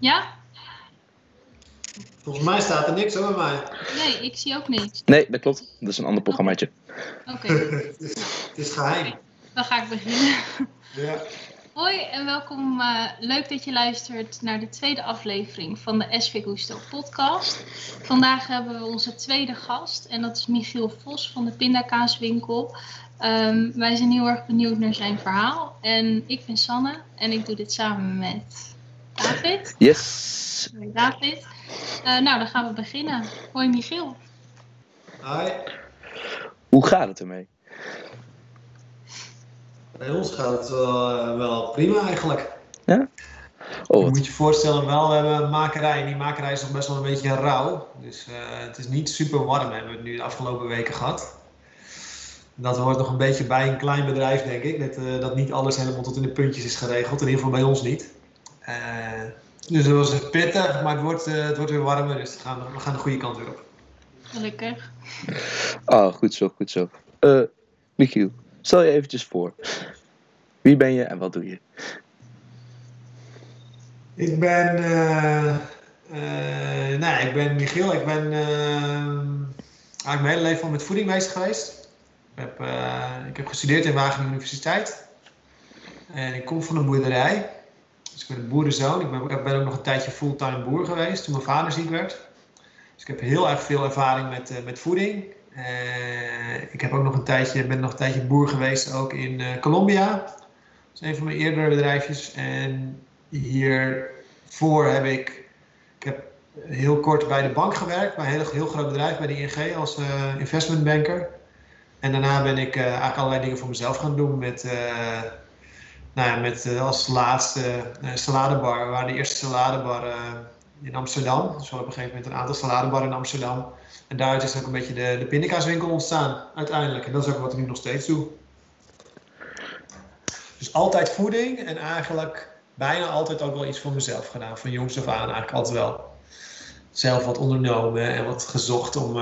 Ja? Volgens mij staat er niks hoor bij mij. Nee, ik zie ook niks. Nee, dat klopt. Dat is een ander programmaatje. Oké, het, is, het is geheim. dan ga ik beginnen. Ja. Hoi en welkom. eh, leuk dat je luistert naar de tweede aflevering van de SV Gusto podcast. Vandaag hebben we onze tweede gast en dat is Michiel Vos van de Pindakaaswinkel. Ehm, wij zijn heel erg benieuwd naar zijn verhaal. En ik ben Sanne en ik doe dit samen met David. Yes. Hoi David. Eh, nou, dan gaan we beginnen. Hoi Michiel. Hi. Hoe gaat het ermee? Bij ons gaat het wel, eh, wel prima eigenlijk. Oh, je moet je voorstellen, wel, we hebben een makerij en die makerij is nog best wel een beetje rauw. Dus eh, het is niet super warm, hebben we het nu de afgelopen weken gehad. Dat hoort nog een beetje bij een klein bedrijf, denk ik. Dat, eh, dat niet alles helemaal tot in de puntjes is geregeld. In ieder geval bij ons niet. Eh, dus dat was pittig, maar het wordt, eh, het wordt weer warmer. Dus we gaan, we gaan de goede kant weer op. Gelukkig. Oh, goed zo, goed zo. Eh, Michiel, stel je eventjes voor. Wie ben je en wat doe je? Ik ben, eh, eh, nou, ja, ik ben Michiel. Ik ben eigenlijk mijn hele leven al met voeding bezig geweest. Ik heb, eh, ik heb gestudeerd in Wageningen Universiteit. En ik kom van een boerderij. Dus ik ben een boerenzoon. Ik ben, ook nog een tijdje fulltime boer geweest toen mijn vader ziek werd. Dus ik heb heel erg veel ervaring met, eh, met voeding. Eh, ik heb ook nog een tijdje, ben nog een tijdje boer geweest ook in eh, Colombia. Dat is een van mijn eerdere bedrijfjes. En hiervoor heb ik, ik heb heel kort bij de bank gewerkt, bij een heel, heel groot bedrijf, bij de ING als investmentbanker. En daarna ben ik eigenlijk allerlei dingen voor mezelf gaan doen met, nou ja, met eh, als laatste eh, saladebar. We waren de eerste saladebar eh, in Amsterdam. Dus we op een gegeven moment een aantal saladebarren in Amsterdam. En daaruit is ook een beetje de, de pindakaaswinkel ontstaan, uiteindelijk. En dat is ook wat ik nu nog steeds doe. Dus altijd voeding en eigenlijk bijna altijd ook wel iets voor mezelf gedaan. Van jongs af aan eigenlijk altijd wel zelf wat ondernomen en wat gezocht om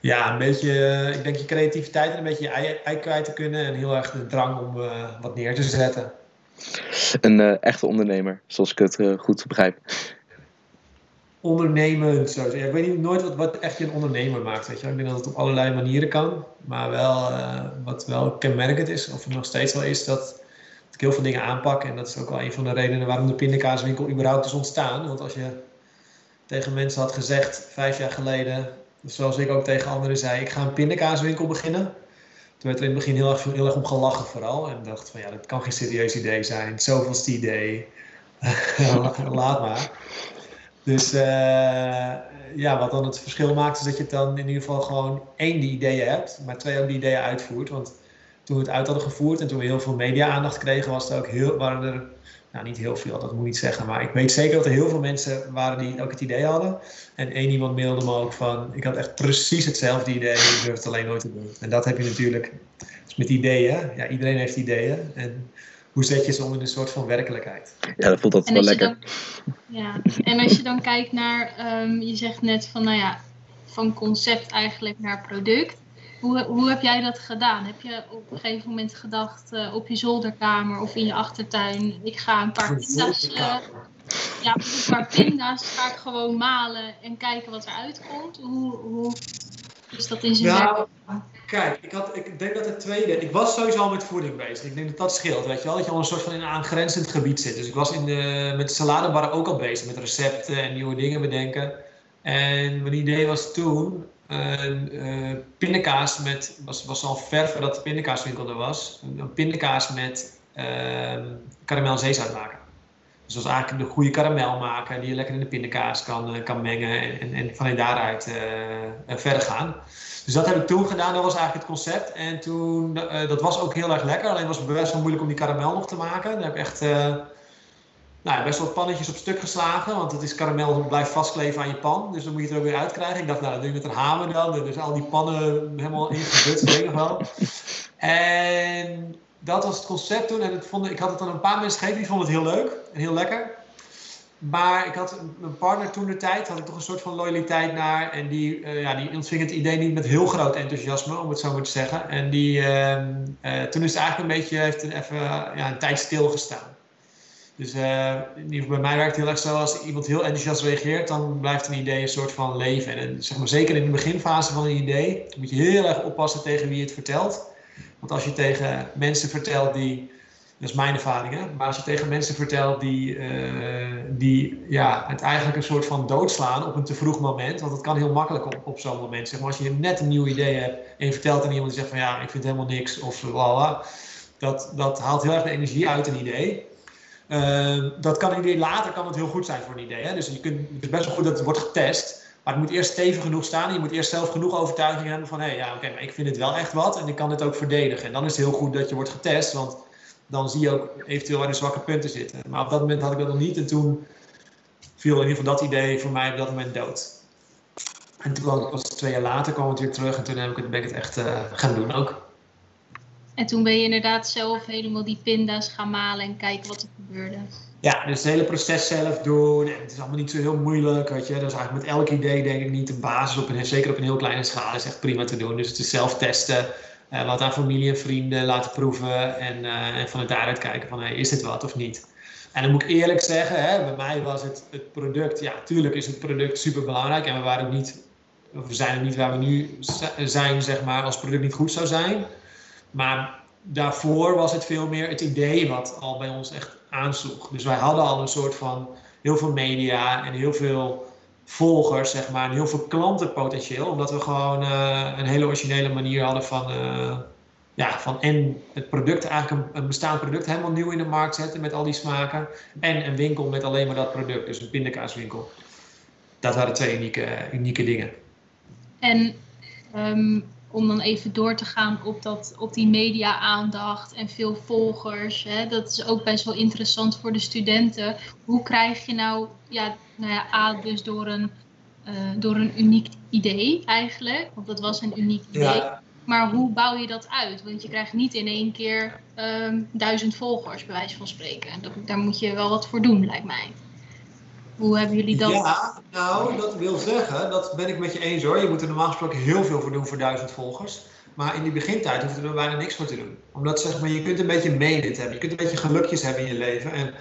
ja, een beetje, eh, ik denk je creativiteit en een beetje je ei, ei kwijt te kunnen. En heel erg de drang om eh, wat neer te zetten. Een eh, echte ondernemer, zoals ik het goed begrijp. Ondernemend, zo. Ik weet niet, nooit wat, wat echt je een ondernemer maakt. Weet je? Ik denk dat het op allerlei manieren kan. Maar wel, wat wel kenmerkend is, of het nog steeds wel is, dat, dat ik heel veel dingen aanpak. En dat is ook wel een van de redenen waarom de pindakaaswinkel überhaupt is ontstaan. Want als je tegen mensen had gezegd, vijf jaar geleden, zoals ik ook tegen anderen zei, ik ga een pindakaaswinkel beginnen. Toen werd er in het begin heel erg, heel erg om gelachen vooral. En dacht van ja, dat kan geen serieus idee zijn. Zoveelste idee. Laat maar. Dus eh, ja, wat dan het verschil maakt is dat je dan in ieder geval gewoon één die ideeën hebt, maar twee ook die ideeën uitvoert. Want toen we het uit hadden gevoerd en toen we heel veel media-aandacht kregen, was er ook heel, waren er, nou niet heel veel, dat moet ik niet zeggen, maar ik weet zeker dat er heel veel mensen waren die ook het idee hadden. En één iemand mailde me ook van, ik had echt precies hetzelfde idee, ik durf het alleen nooit te doen. En dat heb je natuurlijk dus met ideeën. Ja, iedereen heeft ideeën. En hoe zet je ze om in een soort van werkelijkheid? Ja, dat voelt altijd wel lekker. dan, ja. en als je dan kijkt naar, ehm, je zegt net van, nou ja, van concept eigenlijk naar product. Hoe, hoe heb jij dat gedaan? Heb je op een gegeven moment gedacht eh, op je zolderkamer of in je achtertuin, ik ga een paar pinda's, eh, ja, een paar pinda's ga ik gewoon malen en kijken wat eruit komt? Hoe, hoe is dat in zijn Ja, werk? Kijk, ik, had, ik denk dat het tweede. Ik was sowieso al met voeding bezig. Ik denk dat dat scheelt, weet je wel. Dat je al een soort van in een aangrenzend gebied zit. Dus ik was in de, met de saladebar ook al bezig. Met recepten en nieuwe dingen bedenken. En mijn idee was toen. Eh, pindakaas met. Was, was al ver voordat de pindakaaswinkel er was. Een pindakaas met uh, karamel en zeezout maken. Dus dat eigenlijk de goede karamel maken. Die je lekker in de pindakaas kan, eh, kan mengen. En, en, en vanuit daaruit eh, verder gaan. Dus dat heb ik toen gedaan, dat was eigenlijk het concept. En toen, dat was ook heel erg lekker, alleen was het best wel moeilijk om die karamel nog te maken. Daar heb ik echt nou, ja, best wel pannetjes op stuk geslagen, want het is karamel dat blijft vastkleven aan je pan. Dus dan moet je het er ook weer uitkrijgen. Ik dacht, nou, dat doe je met een hamer dan. Dus al die pannen helemaal ingedut, weet ik wel. En dat was het concept toen. En het vond, ik had het aan een paar mensen gegeven, die vonden het heel leuk en heel lekker. Maar ik had mijn partner toen de tijd, had ik toch een soort van loyaliteit naar. En die, eh, ja, die ontving het idee niet met heel groot enthousiasme, om het zo maar te zeggen. En die, ehm, eh, toen is het eigenlijk een beetje, heeft even ja, een tijd stilgestaan. Dus uh, bij mij werkt het heel erg zo, als iemand heel enthousiast reageert, dan blijft een idee een soort van leven. En zeg maar, zeker in de beginfase van een idee moet je heel erg oppassen tegen wie je het vertelt. Want als je tegen mensen vertelt die, dat is mijn ervaring, hè? maar als je tegen mensen vertelt die, uh, die ja, het eigenlijk een soort van doodslaan op een te vroeg moment, want dat kan heel makkelijk op, op zo'n moment. Zeg maar, als je net een nieuw idee hebt en je vertelt aan iemand die zegt van ja, ik vind helemaal niks of voilà, dat, dat haalt heel erg de energie uit een idee. Uh, dat kan idee later kan het heel goed zijn voor een idee. Hè? Dus je kunt, het is best wel goed dat het wordt getest. Maar het moet eerst stevig genoeg staan. Je moet eerst zelf genoeg overtuiging hebben van... hé, hey, ja, oké, maar ik vind het wel echt wat en ik kan het ook verdedigen. En dan is het heel goed dat je wordt getest, want dan zie je ook eventueel waar de zwakke punten zitten. Maar op dat moment had ik dat nog niet en toen viel in ieder geval dat idee voor mij op dat moment dood. En toen was het twee jaar later, kwam het weer terug en toen heb ik het, ben ik het echt uh, gaan doen ook. En toen ben je inderdaad zelf helemaal die pinda's gaan malen en kijken wat er gebeurde. Ja, dus het hele proces zelf doen. En het is allemaal niet zo heel moeilijk, weet je. Dus eigenlijk met elk idee denk ik niet de basis op een, zeker op een heel kleine schaal, is echt prima te doen. Dus het is zelf testen, uh, wat aan familie en vrienden laten proeven en, uh, en van het daaruit kijken van, hey, is dit wat of niet? En dan moet ik eerlijk zeggen, hè, bij mij was het, het product, ja, tuurlijk is het product super belangrijk en we waren niet, we zijn er niet waar we nu zijn, zeg maar, als het product niet goed zou zijn. Maar daarvoor was het veel meer het idee wat al bij ons echt aansloeg. Dus wij hadden al een soort van heel veel media en heel veel volgers, zeg maar, en heel veel klantenpotentieel. Omdat we gewoon uh, een hele originele manier hadden van, uh, ja, van en het product, eigenlijk een, bestaand product helemaal nieuw in de markt zetten met al die smaken. En een winkel met alleen maar dat product, dus een pindakaaswinkel. Dat waren twee unieke, unieke dingen. En um, om dan even door te gaan op, dat, op die media-aandacht en veel volgers. Hè? Dat is ook best wel interessant voor de studenten. Hoe krijg je nou, ja, nou ja, A, dus door een, uh, door een uniek idee eigenlijk, want dat was een uniek idee. Ja. Maar hoe bouw je dat uit? Want je krijgt niet in één keer um, duizend volgers, bij wijze van spreken. Dat, daar moet je wel wat voor doen, lijkt mij. Hoe hebben jullie dat? Ja, nou, dat wil zeggen, dat ben ik met je eens hoor. Je moet er normaal gesproken heel veel voor doen voor duizend volgers. Maar in die begintijd hoef je er bijna niks voor te doen. Omdat zeg maar, je kunt een beetje meedit hebben. Je kunt een beetje gelukjes hebben in je leven. En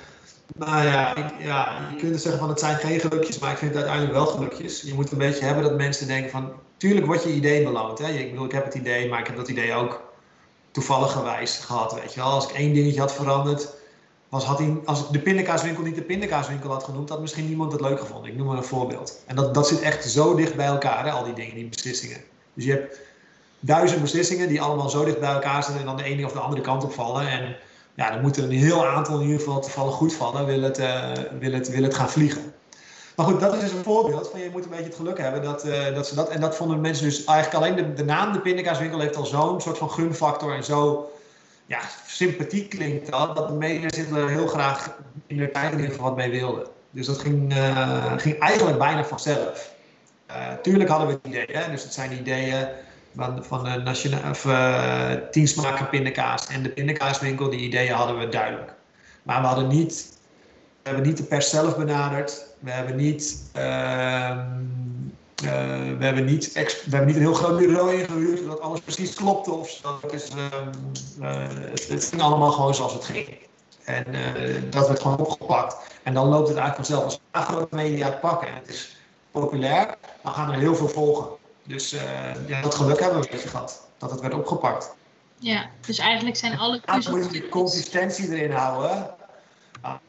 nou ja, ik, ja, je kunt zeggen van het zijn geen gelukjes, maar ik vind het uiteindelijk wel gelukjes. Je moet een beetje hebben dat mensen denken van, tuurlijk wordt je idee beloond. Hè? Ik bedoel, ik heb het idee, maar ik heb dat idee ook toevallig gewijs gehad, weet je wel. Als ik één dingetje had veranderd, was, had hij, als ik de pindakaaswinkel niet de pindakaaswinkel had genoemd, had misschien niemand het leuk gevonden. Ik noem maar een voorbeeld. En dat, dat zit echt zo dicht bij elkaar, hè, al die dingen, die beslissingen. Dus je hebt duizend beslissingen die allemaal zo dicht bij elkaar zitten en dan de ene of de andere kant op vallen. En ja, dan moet er een heel aantal in ieder geval toevallig goed vallen, wil het, uh, wil het, wil het gaan vliegen. Maar goed, dat is dus een voorbeeld van je moet een beetje het geluk hebben dat, uh, dat ze dat. En dat vonden mensen dus eigenlijk alleen de, de naam de pindakaaswinkel heeft al zo'n soort van gunfactor en zo ja, sympathiek klinkt dat, dat de er heel graag in de tijd in geval wat mee wilden. Dus dat ging, uh, ging eigenlijk bijna vanzelf. Uh, tuurlijk hadden we het idee, hè? dus het zijn ideeën van, van de nationale, of, uh, pindakaas en de pindakaaswinkel, die ideeën hadden we duidelijk. Maar we hadden niet, we hebben niet de pers zelf benaderd, we hebben niet ehm, uh, we, hebben niet we hebben niet een heel groot bureau ingehuurd, zodat alles precies klopte of zo. Dus, uh, het, het, ging allemaal gewoon zoals het ging. En uh, dat werd gewoon opgepakt. En dan loopt het eigenlijk vanzelf. Als we grote media pakken en het is populair, dan gaan er heel veel volgen. Dus ja, dat geluk hebben we een beetje gehad, dat het werd opgepakt. Ja, dus eigenlijk zijn alle. Ja, moet je die consistentie erin houden.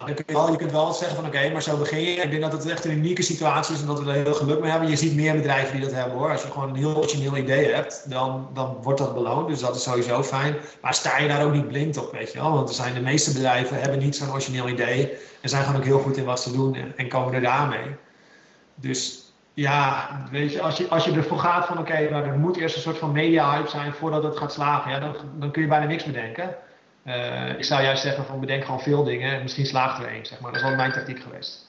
Kun je, wel, je kunt wel zeggen van oké, maar zo begin je. Ik denk dat het echt een unieke situatie is en dat we er heel geluk mee hebben. Je ziet meer bedrijven die dat hebben hoor. Als je gewoon een heel origineel idee hebt, dan, dan wordt dat beloond. Dus dat is sowieso fijn. Maar sta je daar ook niet blind op, weet je wel. Want er zijn de meeste bedrijven hebben niet zo'n origineel idee. En zijn gewoon ook heel goed in wat ze doen en, en komen er daarmee. Dus ja, weet je, als je, als je ervoor gaat van oké, okay, er moet eerst een soort van media hype zijn voordat het gaat slagen. Ja, dan, dan kun je bijna niks bedenken. Uh, ik zou juist zeggen van bedenk gewoon veel dingen en misschien slaagt er één, zeg maar. Dat is wel mijn tactiek geweest.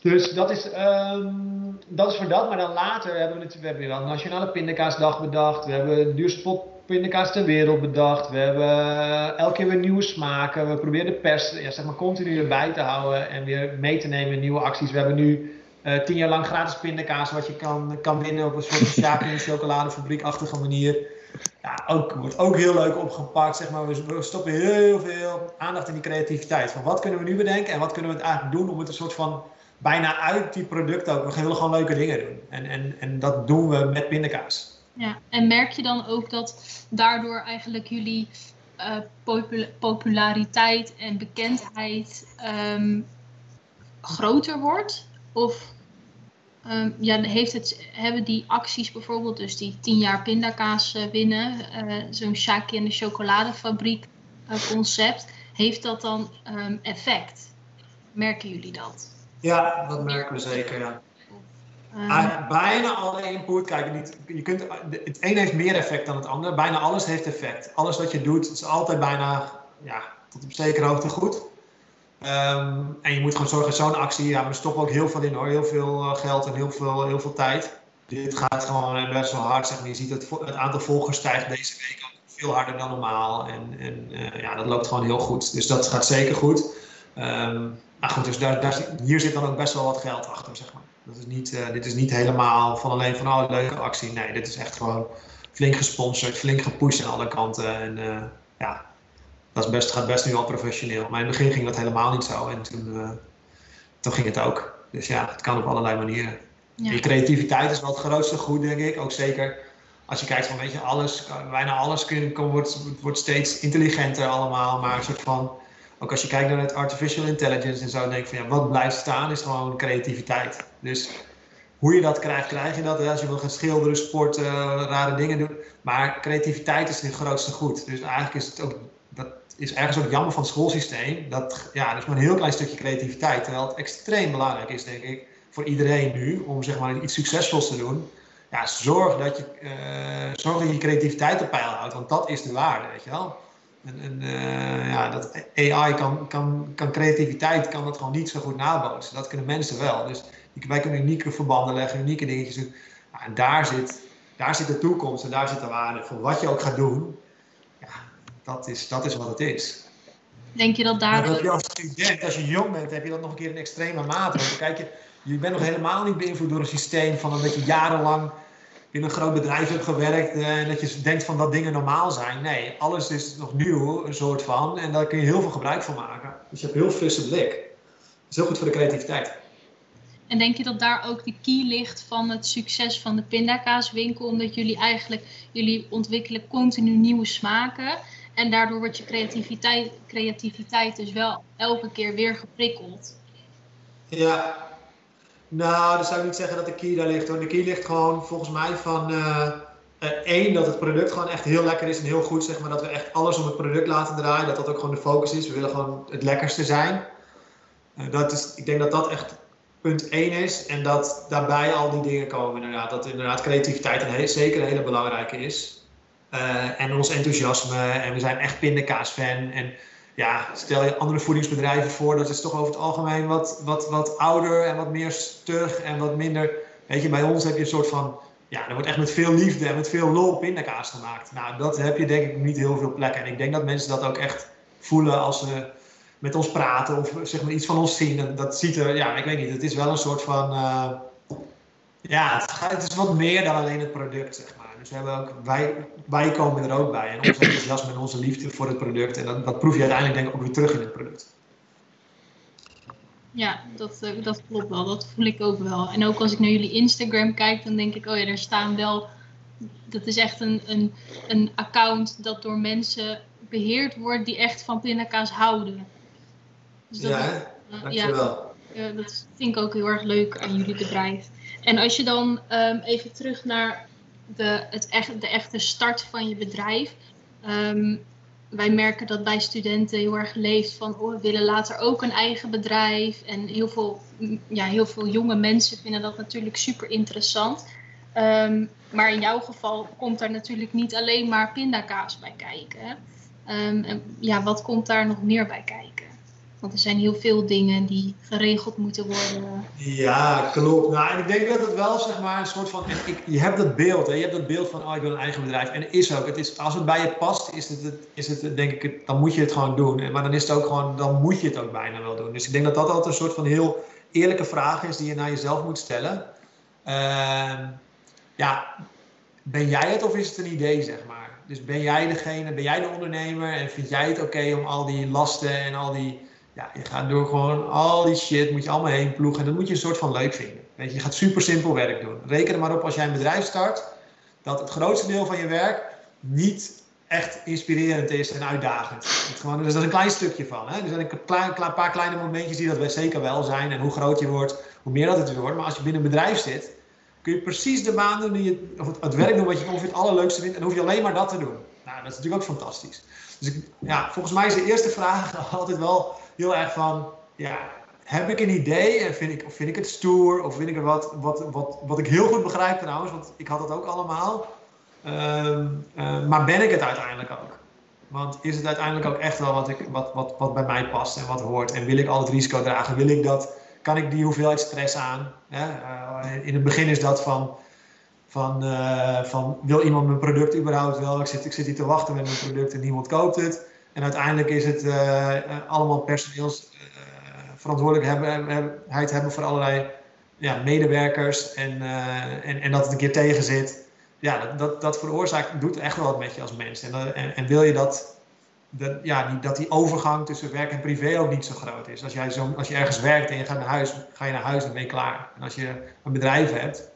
Dus dat is, um, dat is voor dat. Maar dan later hebben we natuurlijk we hebben een Nationale Pindakaasdag bedacht. We hebben de duurste pot pindakaas ter wereld bedacht. We hebben elke keer weer nieuwe smaken. We proberen de pers ja, zeg maar, continu erbij te houden en weer mee te nemen in nieuwe acties. We hebben nu uh, tien jaar lang gratis pindakaas wat je kan, kan winnen op een soort chocoladefabriekachtige manier. Ja, ook, wordt ook heel leuk opgepakt. Zeg maar. we, stoppen heel veel aandacht in die creativiteit. Van wat kunnen we nu bedenken en wat kunnen we het eigenlijk doen om het een soort van bijna uit die producten ook. We willen gewoon leuke dingen doen. En, en, en dat doen we met pindakaas. Ja, en merk je dan ook dat daardoor eigenlijk jullie uh, populariteit en bekendheid ehm, groter wordt? Of um, ja, heeft het, hebben die acties bijvoorbeeld, dus die 10 jaar pindakaas uh, winnen, uh, zo'n Shaki en de chocoladefabriek concept, heeft dat dan um, effect? Merken jullie dat? Ja, dat merken we zeker, ja. Uh, bijna alle input, kijk, niet, je kunt, het een heeft meer effect dan het ander. Bijna alles heeft effect. Alles wat je doet is altijd bijna ja, tot op zekere hoogte goed. Um, en je moet gewoon zorgen, zo'n actie, ja, we stoppen ook heel veel in hoor. Heel veel uh, geld en heel veel, heel veel tijd. Dit gaat gewoon best wel hard, zeg maar. Je ziet het, het aantal volgers stijgt deze week veel harder dan normaal. En, en uh, ja, dat loopt gewoon heel goed. Dus dat gaat zeker goed. Um, maar goed, dus daar, daar, hier zit dan ook best wel wat geld achter, zeg maar. Dat is niet, dit is niet helemaal van alleen van, oh, leuke actie. Nee, dit is echt gewoon flink gesponsord, flink gepusht aan alle kanten. En ja, dat is best, gaat best nu al professioneel. Maar in het begin ging dat helemaal niet zo. En toen, uh, toen ging het ook. Dus ja, het kan op allerlei manieren. Ja. Je creativiteit is wel het grootste goed, denk ik. Ook zeker als je kijkt van, weet je, alles, bijna alles kun, wordt, wordt steeds intelligenter allemaal. Maar een soort van ook als je kijkt naar het artificial intelligence en zo, denk ik van ja, wat blijft staan is gewoon creativiteit. Dus hoe je dat krijgt, krijg je dat. Als je wil gaan schilderen, sporten, rare dingen doen. Maar creativiteit is het grootste goed. Dus eigenlijk is het ook, is ergens ook jammer van het schoolsysteem. Dat, ja, dat is maar een heel klein stukje creativiteit. Terwijl het extreem belangrijk is, denk ik, voor iedereen nu, om zeg maar iets succesvols te doen. Ja, zorg dat je, uh, zorg dat je creativiteit op peil houdt, want dat is de waarde, weet je wel. En, uh, ja, dat AI kan, kan, kan creativiteit kan dat gewoon niet zo goed nabootsen. Dat kunnen mensen wel. Dus wij kunnen unieke verbanden leggen, unieke dingetjes en daar zit, daar zit de toekomst en daar zit de waarde voor wat je ook gaat doen. Dat is, dat is wat het is. Denk je dat daar... Dat je als student, als je jong bent, heb je dat nog een keer in extreme mate. Want kijk, je, je bent nog helemaal niet beïnvloed door een systeem van dat je jarenlang in een groot bedrijf hebt gewerkt eh, en dat je denkt van dat dingen normaal zijn. Nee, alles is nog nieuw, een soort van. En daar kun je heel veel gebruik van maken. Dus je hebt een heel frisse blik. Dat is heel goed voor de creativiteit. En denk je dat daar ook de key ligt van het succes van de pindakaaswinkel? Omdat jullie eigenlijk, jullie ontwikkelen continu nieuwe smaken. En daardoor wordt je creativiteit, creativiteit dus wel elke keer weer geprikkeld. Ja, nou, dan zou ik niet zeggen dat de key daar ligt. De key ligt gewoon volgens mij van uh, één, dat het product gewoon echt heel lekker is en heel goed. Zeg maar dat we echt alles om het product laten draaien. Dat dat ook gewoon de focus is. We willen gewoon het lekkerste zijn. Uh, dat is, ik denk dat dat echt punt één is. En dat daarbij al die dingen komen inderdaad. Dat inderdaad creativiteit een zeker een hele belangrijke is. En ons enthousiasme. En we zijn echt pindakaas fan. En ja, stel je andere voedingsbedrijven voor, dat is toch over het algemeen wat, wat, wat ouder en wat meer stug en wat minder. Weet je, bij ons heb je een soort van. Ja, er wordt echt met veel liefde en met veel lol pindakaas gemaakt. Nou, dat heb je denk ik niet heel veel plekken. En ik denk dat mensen dat ook echt voelen als ze met ons praten of zeg maar iets van ons zien. En dat ziet er, ja, ik weet niet, het is wel een soort van. Uh, ja, het, het is wat meer dan alleen het product, zeg maar. Dus we hebben ook, wij, wij komen er ook bij. En onze enthousiasme en onze liefde voor het product. En dat, dat proef je uiteindelijk denk ik ook weer terug in het product. Ja, dat, eh, dat klopt wel. Dat voel ik ook wel. En ook als ik naar jullie Instagram kijk, dan denk ik, oh ja, daar staan wel. Dat is echt een, een, een account dat door mensen beheerd wordt die echt van pindakaas houden. Dus dat, ja, uh, dankjewel. Ja, dat vind ik ook heel erg leuk aan jullie bedrijf. En als je dan um, even terug naar de, het echt, de echte start van je bedrijf. Um, wij merken dat bij studenten heel erg leeft van oh, we willen later ook een eigen bedrijf. En heel veel, ja, heel veel jonge mensen vinden dat natuurlijk super interessant. Um, maar in jouw geval komt daar natuurlijk niet alleen maar pindakaas bij kijken. Um, en ja, wat komt daar nog meer bij kijken? Want er zijn heel veel dingen die geregeld moeten worden. Ja, klopt. Nou, en ik denk dat het wel zeg maar een soort van. Ik, je hebt dat beeld, hè? je hebt dat beeld van oh, ik wil een eigen bedrijf. En is ook. Het is, als het bij je past, is het, is het denk ik, dan moet je het gewoon doen. Maar dan is het ook gewoon, dan moet je het ook bijna wel doen. Dus ik denk dat dat altijd een soort van heel eerlijke vraag is die je naar jezelf moet stellen. Uh, ja, ben jij het of is het een idee, zeg maar? dus ben jij degene, ben jij de ondernemer en vind jij het oké om al die lasten en al die, ja, je gaat door gewoon al die shit, moet je allemaal heen ploegen en dat moet je een soort van leuk vinden. Weet je, je gaat super simpel werk doen. Reken er maar op als jij een bedrijf start, dat het grootste deel van je werk niet echt inspirerend is en uitdagend. Gewoon, dus dat is een klein stukje van. Hè? Er zijn een paar kleine momentjes die dat zeker wel zijn. En hoe groot je wordt, hoe meer dat het wordt. Maar als je binnen een bedrijf zit, kun je precies de baan doen, die je, of het, werk doen wat je ongeveer het allerleukste vindt. En hoef je alleen maar dat te doen. Nou, dat is natuurlijk ook fantastisch. Dus ik, ja, volgens mij is de eerste vraag altijd wel heel erg van, ja, heb ik een idee en vind ik, of vind ik het stoer? Of vind ik er wat, wat, wat, wat ik heel goed begrijp trouwens, want ik had dat ook allemaal. Ehm, eh, maar ben ik het uiteindelijk ook? Want is het uiteindelijk ook echt wel wat, ik, wat, wat, wat bij mij past en wat hoort? En wil ik al het risico dragen? Wil ik dat? Kan ik die hoeveelheid stress aan? Uh, in het begin is dat van, van, uh, van wil iemand mijn product überhaupt wel? Ik zit, ik zit hier te wachten met mijn product en niemand koopt het. En uiteindelijk is het allemaal personeelsverantwoordelijkheid hebben voor allerlei ja, medewerkers en, en, en dat het een keer tegen zit ja, dat, dat, veroorzaakt, doet echt wel wat met je als mens. En, en, en wil je dat, dat, ja, die, dat die overgang tussen werk en privé ook niet zo groot is. Als, jij zo, als je ergens werkt en je gaat naar huis, ga je naar huis en ben je klaar. En als je een bedrijf hebt,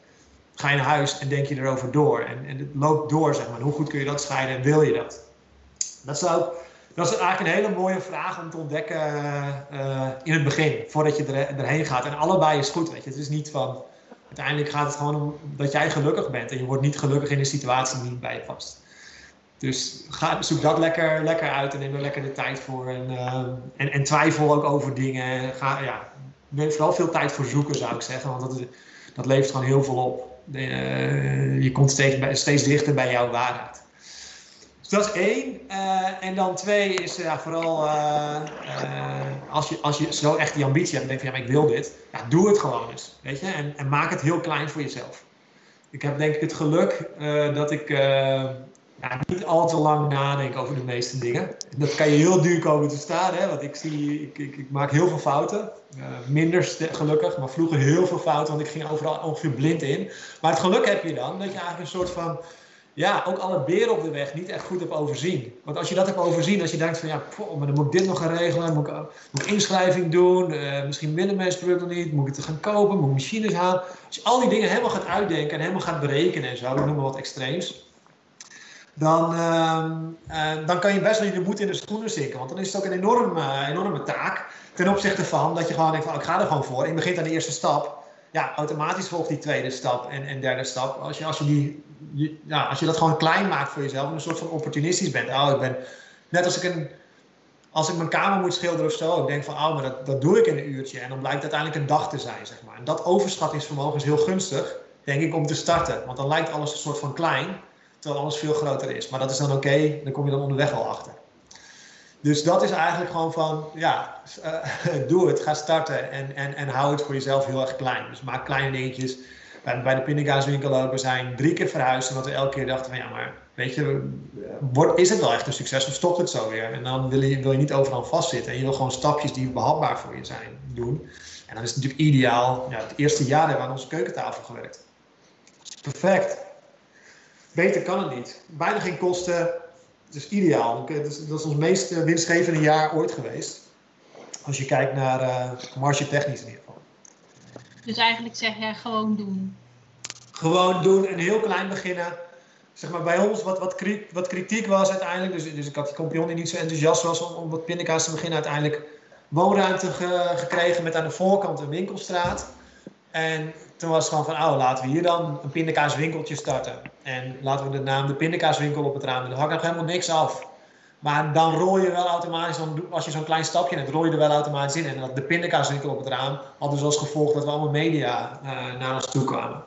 ga je naar huis en denk je erover door. En, en het loopt door, zeg maar. Hoe goed kun je dat scheiden en wil je dat? Dat, zou, dat is eigenlijk een hele mooie vraag om te ontdekken uh, in het begin, voordat je er, erheen gaat. En allebei is goed, weet je. Het is niet van uiteindelijk gaat het gewoon om dat jij gelukkig bent. En je wordt niet gelukkig in een situatie die niet bij je past. Dus ga, zoek dat lekker, lekker uit en neem er lekker de tijd voor. En, uh, en, en, twijfel ook over dingen. Ga, ja, neem vooral veel tijd voor zoeken, zou ik zeggen. Want dat, dat levert gewoon heel veel op. Je komt steeds, steeds dichter bij jouw waarheid. Dus dat is één. Uh, en dan twee is ja, vooral uh, als, je, als je zo echt die ambitie hebt en denkt van ja, maar ik wil dit. Ja, doe het gewoon eens. Weet je? En, en maak het heel klein voor jezelf. Ik heb denk ik het geluk dat ik ja, niet al te lang nadenk over de meeste dingen. Dat kan je heel duur komen te staan, hè? want ik, zie, ik, ik, ik maak heel veel fouten. minder gelukkig, maar vroeger heel veel fouten, want ik ging overal ongeveer blind in. Maar het geluk heb je dan dat je eigenlijk een soort van ja, ook alle beren op de weg niet echt goed heb overzien. Want als je dat hebt overzien, als je denkt van ja, maar dan moet ik dit nog gaan regelen, moet ik, moet ik inschrijving doen, uh, misschien willen mensen producten niet, moet ik het gaan kopen, moet ik machines halen. Als je al die dingen helemaal gaat uitdenken en helemaal gaat berekenen en zo, ik noem maar wat extreems, dan, uh, uh, dan kan je best wel je moed in de schoenen zinken. Want dan is het ook een enorme, enorme taak ten opzichte van dat je gewoon denkt van oh, ik ga er gewoon voor. Je begint aan de eerste stap ja, automatisch volgt die tweede stap en, en derde stap. Als je, als, je die, als je dat gewoon klein maakt voor jezelf en een soort van opportunistisch bent. Oh, ik ben, net als ik, een, als ik mijn kamer moet schilderen of zo, ik denk van, oh, maar dat, dat doe ik in een uurtje. En dan blijkt uiteindelijk een dag te zijn, zeg maar. En dat overschattingsvermogen is heel gunstig, denk ik, om te starten. Want dan lijkt alles een soort van klein, terwijl alles veel groter is. Maar dat is dan oké, dan kom je dan onderweg al achter. Dus dat is eigenlijk gewoon van, ja, uh, doe het, ga starten en, en, en hou het voor jezelf heel erg klein. Dus maak kleine dingetjes. Bij, bij de pindakaaswinkel ook, we zijn drie keer verhuisd, omdat we elke keer dachten van, ja, maar weet je, wordt, is het wel echt een succes of stopt het zo weer? En dan wil je, wil je niet overal vastzitten en je wil gewoon stapjes die behapbaar voor je zijn doen. En dan is het natuurlijk ideaal, ja, het eerste jaar hebben we aan onze keukentafel gewerkt. Perfect. Beter kan het niet. Bijna geen kosten, is ideaal. Dat is, dat is ons meest eh, winstgevende jaar ooit geweest. Als je kijkt naar uh, marge technisch in ieder geval. Dus eigenlijk zeg jij gewoon doen. Gewoon doen en heel klein beginnen. Zeg maar bij ons, wat, wat, kritiek, wat kritiek was uiteindelijk, dus, dus ik had die kompion die niet zo enthousiast was om, om wat pindakaas te beginnen, uiteindelijk woonruimte gekregen met aan de voorkant een winkelstraat. En toen was het gewoon van, oh, laten we hier dan een pindakaaswinkeltje starten. En laten we de naam de pindakaaswinkel op het raam doen. Dan hangt nog helemaal niks af. Maar dan rol je wel automatisch, als je zo'n klein stapje hebt, rol je er wel automatisch in. En dat de pindakaaswinkel op het raam had dus als gevolg dat we allemaal media uh, naar ons toe kwamen.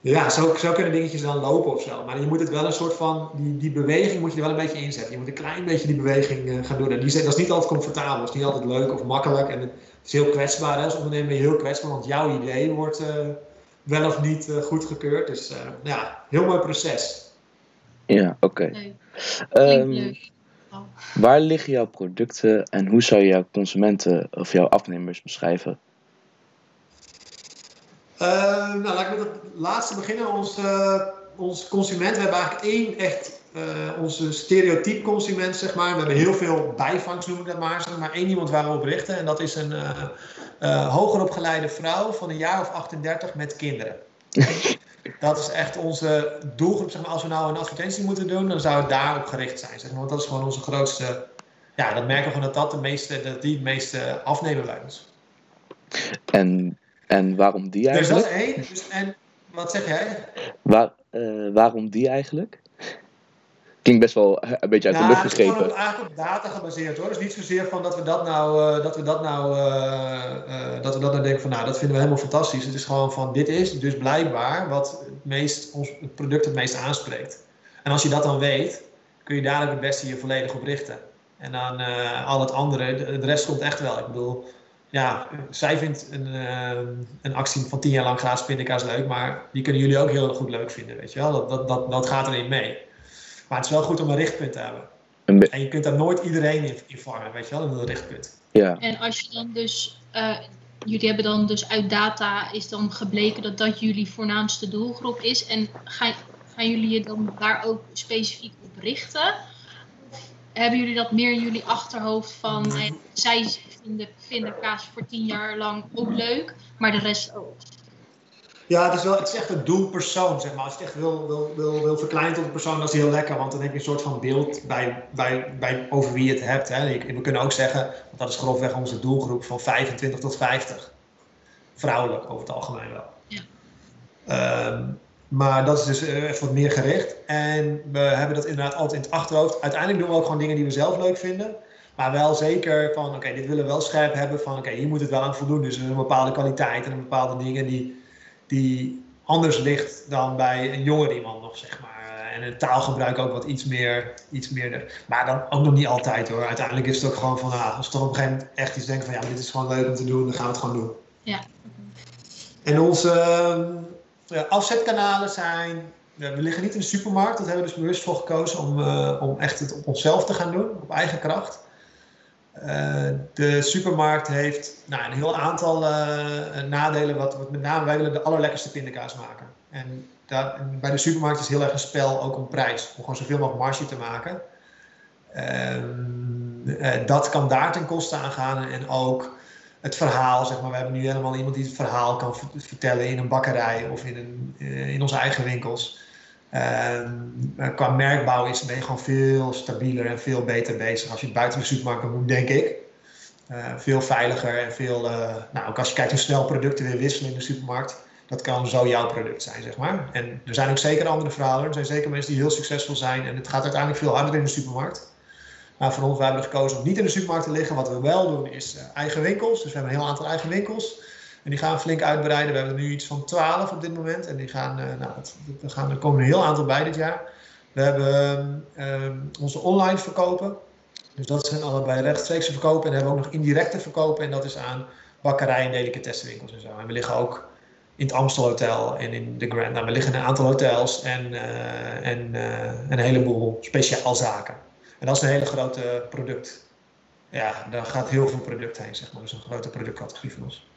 Ja, zo, zo, kunnen dingetjes dan lopen of zo. Maar je moet het wel een soort van, die, die beweging moet je er wel een beetje inzetten. Je moet een klein beetje die beweging uh, gaan doen. En die, dat is niet altijd comfortabel, dat is niet altijd leuk of makkelijk. En is heel kwetsbaar. Hè? Als ondernemer ben je heel kwetsbaar, want jouw idee wordt uh, wel of niet uh, goedgekeurd. Dus ja, heel mooi proces. Ja, oké. Okay. Um, waar liggen jouw producten en hoe zou je jouw consumenten of jouw afnemers beschrijven? Uh, nou, laat ik met het laatste beginnen. Ons, uh, ons consument, we hebben eigenlijk één echt onze stereotype consument, zeg maar. We hebben heel veel bijvangst, noem ik dat maar. Zeg maar één iemand waar we op richten. En dat is een hoger opgeleide vrouw van een jaar of 38 met kinderen. dat is echt onze doelgroep. Zeg maar, als we nou een advertentie moeten doen, dan zou het daarop gericht zijn. Zeg maar, want dat is gewoon onze grootste. Ja, dat merken we gewoon dat dat de meeste, dat die het meeste afnemen bij ons. En, en waarom die eigenlijk? Dus dat is één. Dus, en wat zeg jij? Waar, uh, waarom die eigenlijk? Klinkt best wel een beetje uit de lucht gegrepen. Het is eigenlijk op data gebaseerd hoor. Dus niet zozeer van dat we dat nou, uh, dat we dat nou, uh, dat we dat nou denken van nou, dat vinden we helemaal fantastisch. Het is gewoon van dit is dus blijkbaar wat het, meest, ons, het product het meest aanspreekt. En als je dat dan weet, kun je daar het beste je volledig op richten. En dan al het andere, de, de rest komt echt wel. Ik bedoel, ja, zij vindt een, een actie van tien jaar lang gratis pindakaas leuk, maar die kunnen jullie ook heel goed leuk vinden, weet je wel. Dat, dat, dat, dat gaat erin mee. Maar het is wel goed om een richtpunt te hebben. En je kunt daar nooit iedereen in, in vangen, weet je wel, in een richtpunt. Ja. En als je dan dus, uh, jullie hebben dan dus uit data is dan gebleken dat dat jullie voornaamste doelgroep is. En gaan, gaan jullie je dan daar ook specifiek op richten? hebben jullie dat meer in jullie achterhoofd van hey, zij vinden, vinden kaas voor tien jaar lang ook leuk, maar de rest ook? Ja, het is, wel, het is echt een doelpersoon, zeg maar. Als je het echt wil, wil, wil, wil verkleinen tot een persoon, dat is heel lekker. Want dan heb je een soort van beeld bij, bij, bij over wie je het hebt. Hè. We kunnen ook zeggen, want dat is grofweg onze doelgroep, van 25 tot 50. Vrouwelijk, over het algemeen wel. Ja. Um, maar dat is dus eh, even wat meer gericht. En we hebben dat inderdaad altijd in het achterhoofd. Uiteindelijk doen we ook gewoon dingen die we zelf leuk vinden. Maar wel zeker van, oké, dit willen we wel scherp hebben. Van, oké, hier moet het wel aan voldoen. Dus een bepaalde kwaliteit en een bepaalde dingen die, die anders ligt dan bij een jonger iemand nog, zeg maar. En het taalgebruik ook wat iets meer, iets meer. Maar dan ook nog niet altijd hoor. Uiteindelijk is het ook gewoon van, ah, als we toch op een gegeven moment echt iets denken van, ja, dit is gewoon leuk om te doen, dan gaan we het gewoon doen. Ja. En onze afzetkanalen zijn. we liggen niet in de supermarkt, dat hebben we dus bewust voor gekozen om, uh, om echt het op onszelf te gaan doen, op eigen kracht. Uh, de supermarkt heeft nou, een heel aantal uh, nadelen, wat, met name wij willen de allerlekkerste pindakaas maken. En, dat, bij de supermarkt is heel erg een spel ook om prijs, om gewoon zoveel mogelijk marge te maken. Ehm, dat kan daar ten koste aan gaan en ook het verhaal, zeg maar. We hebben nu helemaal iemand die het verhaal kan vertellen in een bakkerij of in, een, eh, in onze eigen winkels. Uh, qua merkbouw is, ben je gewoon veel stabieler en veel beter bezig als je buiten de supermarkt moet, denk ik. Uh, veel veiliger en veel, uh, nou ook als je kijkt hoe snel producten weer wisselen in de supermarkt, dat kan zo jouw product zijn, zeg maar. En er zijn ook zeker andere verhalen, er zijn zeker mensen die heel succesvol zijn en het gaat uiteindelijk veel harder in de supermarkt. Maar voor ons, wij hebben gekozen om niet in de supermarkt te liggen. Wat we wel doen is eigen winkels. Dus we hebben een heel aantal eigen winkels. En die gaan we flink uitbreiden. We hebben nu iets van 12 op dit moment. En die gaan, uh, nou, we gaan, er komen een heel aantal bij dit jaar. We hebben uh, onze online verkopen. Dus dat zijn allebei rechtstreekse verkopen. En dan hebben we ook nog indirecte verkopen. En dat is aan bakkerijen en delicatessenwinkels en zo. En we liggen ook in het Amstel Hotel en in de Grand. Nou, we liggen in een aantal hotels en, uh, en een heleboel speciaalzaken. En dat is een hele grote product. Ja, daar gaat heel veel product heen, zeg maar. Is een grote productcategorie van ons.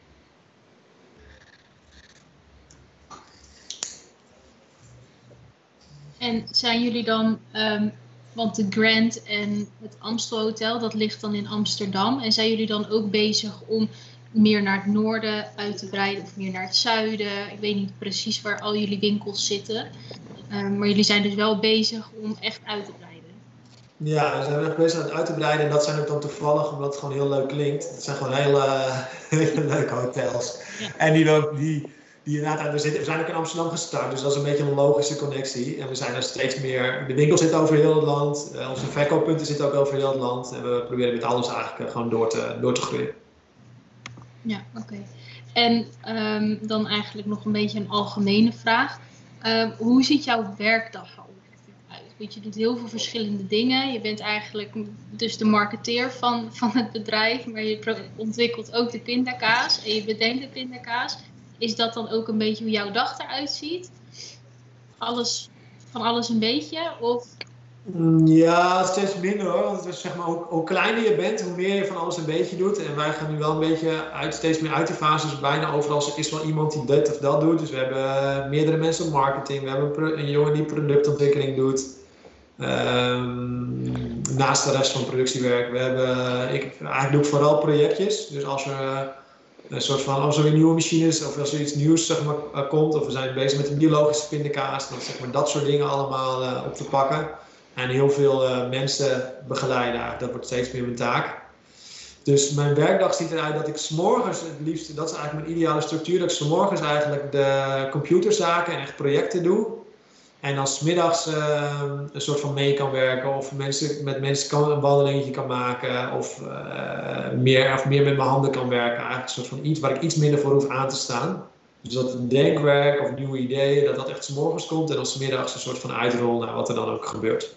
En zijn jullie dan, um, want de Grand en het Amstel Hotel, dat ligt dan in Amsterdam. En zijn jullie dan ook bezig om meer naar het noorden uit te breiden of meer naar het zuiden? Ik weet niet precies waar al jullie winkels zitten. Um, maar jullie zijn dus wel bezig om echt uit te breiden. Ja, we zijn echt bezig aan het uit te breiden. En dat zijn ook dan toevallig, omdat het gewoon heel leuk klinkt. Het zijn gewoon hele, hele leuke hotels. En die, die, we, zitten, we zijn ook in Amsterdam gestart. Dus dat is een beetje een logische connectie. En we zijn er steeds meer. De winkel zit over heel het land. Uh, onze verkooppunten zitten ook over heel het land. En we proberen met alles eigenlijk eh, gewoon door te, door te groeien. Ja, oké. En um, dan eigenlijk nog een beetje een algemene vraag. Uh, hoe ziet jouw werkdag je doet heel veel verschillende dingen. Je bent eigenlijk dus de marketeer van, van het bedrijf, maar je ontwikkelt ook de pindakaas en je bedenkt de pindakaas. Is dat dan ook een beetje hoe jouw dag eruit ziet? Alles, van alles een beetje? Of mm, ja, steeds minder hoor. Want het is, zeg maar, hoe, kleiner je bent, hoe meer je van alles een beetje doet. En wij gaan nu wel een beetje uit, steeds meer uit de fases. Bijna overal is wel iemand die dit of dat doet. Dus we hebben meerdere mensen op marketing. We hebben een, jongen die productontwikkeling doet. Ehm, naast de rest van productiewerk. We hebben, ik, eigenlijk doe ik vooral projectjes. Dus als er een soort van, als er weer nieuwe machines of als er iets nieuws zeg maar, komt, of we zijn bezig met een biologische pindakaas, dan zeg maar dat soort dingen allemaal op te pakken. En heel veel mensen begeleiden. Dat wordt steeds meer mijn taak. Dus mijn werkdag ziet eruit dat ik s'morgens het liefst, dat is eigenlijk mijn ideale structuur, dat ik s'morgens eigenlijk de computerzaken en echt projecten doe. En dan smiddags uh, een soort van mee kan werken of mensen, met mensen kan, een wandelingetje kan maken of, uh, meer, of meer met mijn handen kan werken. Eigenlijk een soort van iets waar ik iets minder voor hoef aan te staan. Dus dat denkwerk of nieuwe ideeën, dat dat echt s'morgens komt en dan smiddags een soort van uitrol naar wat er dan ook gebeurt.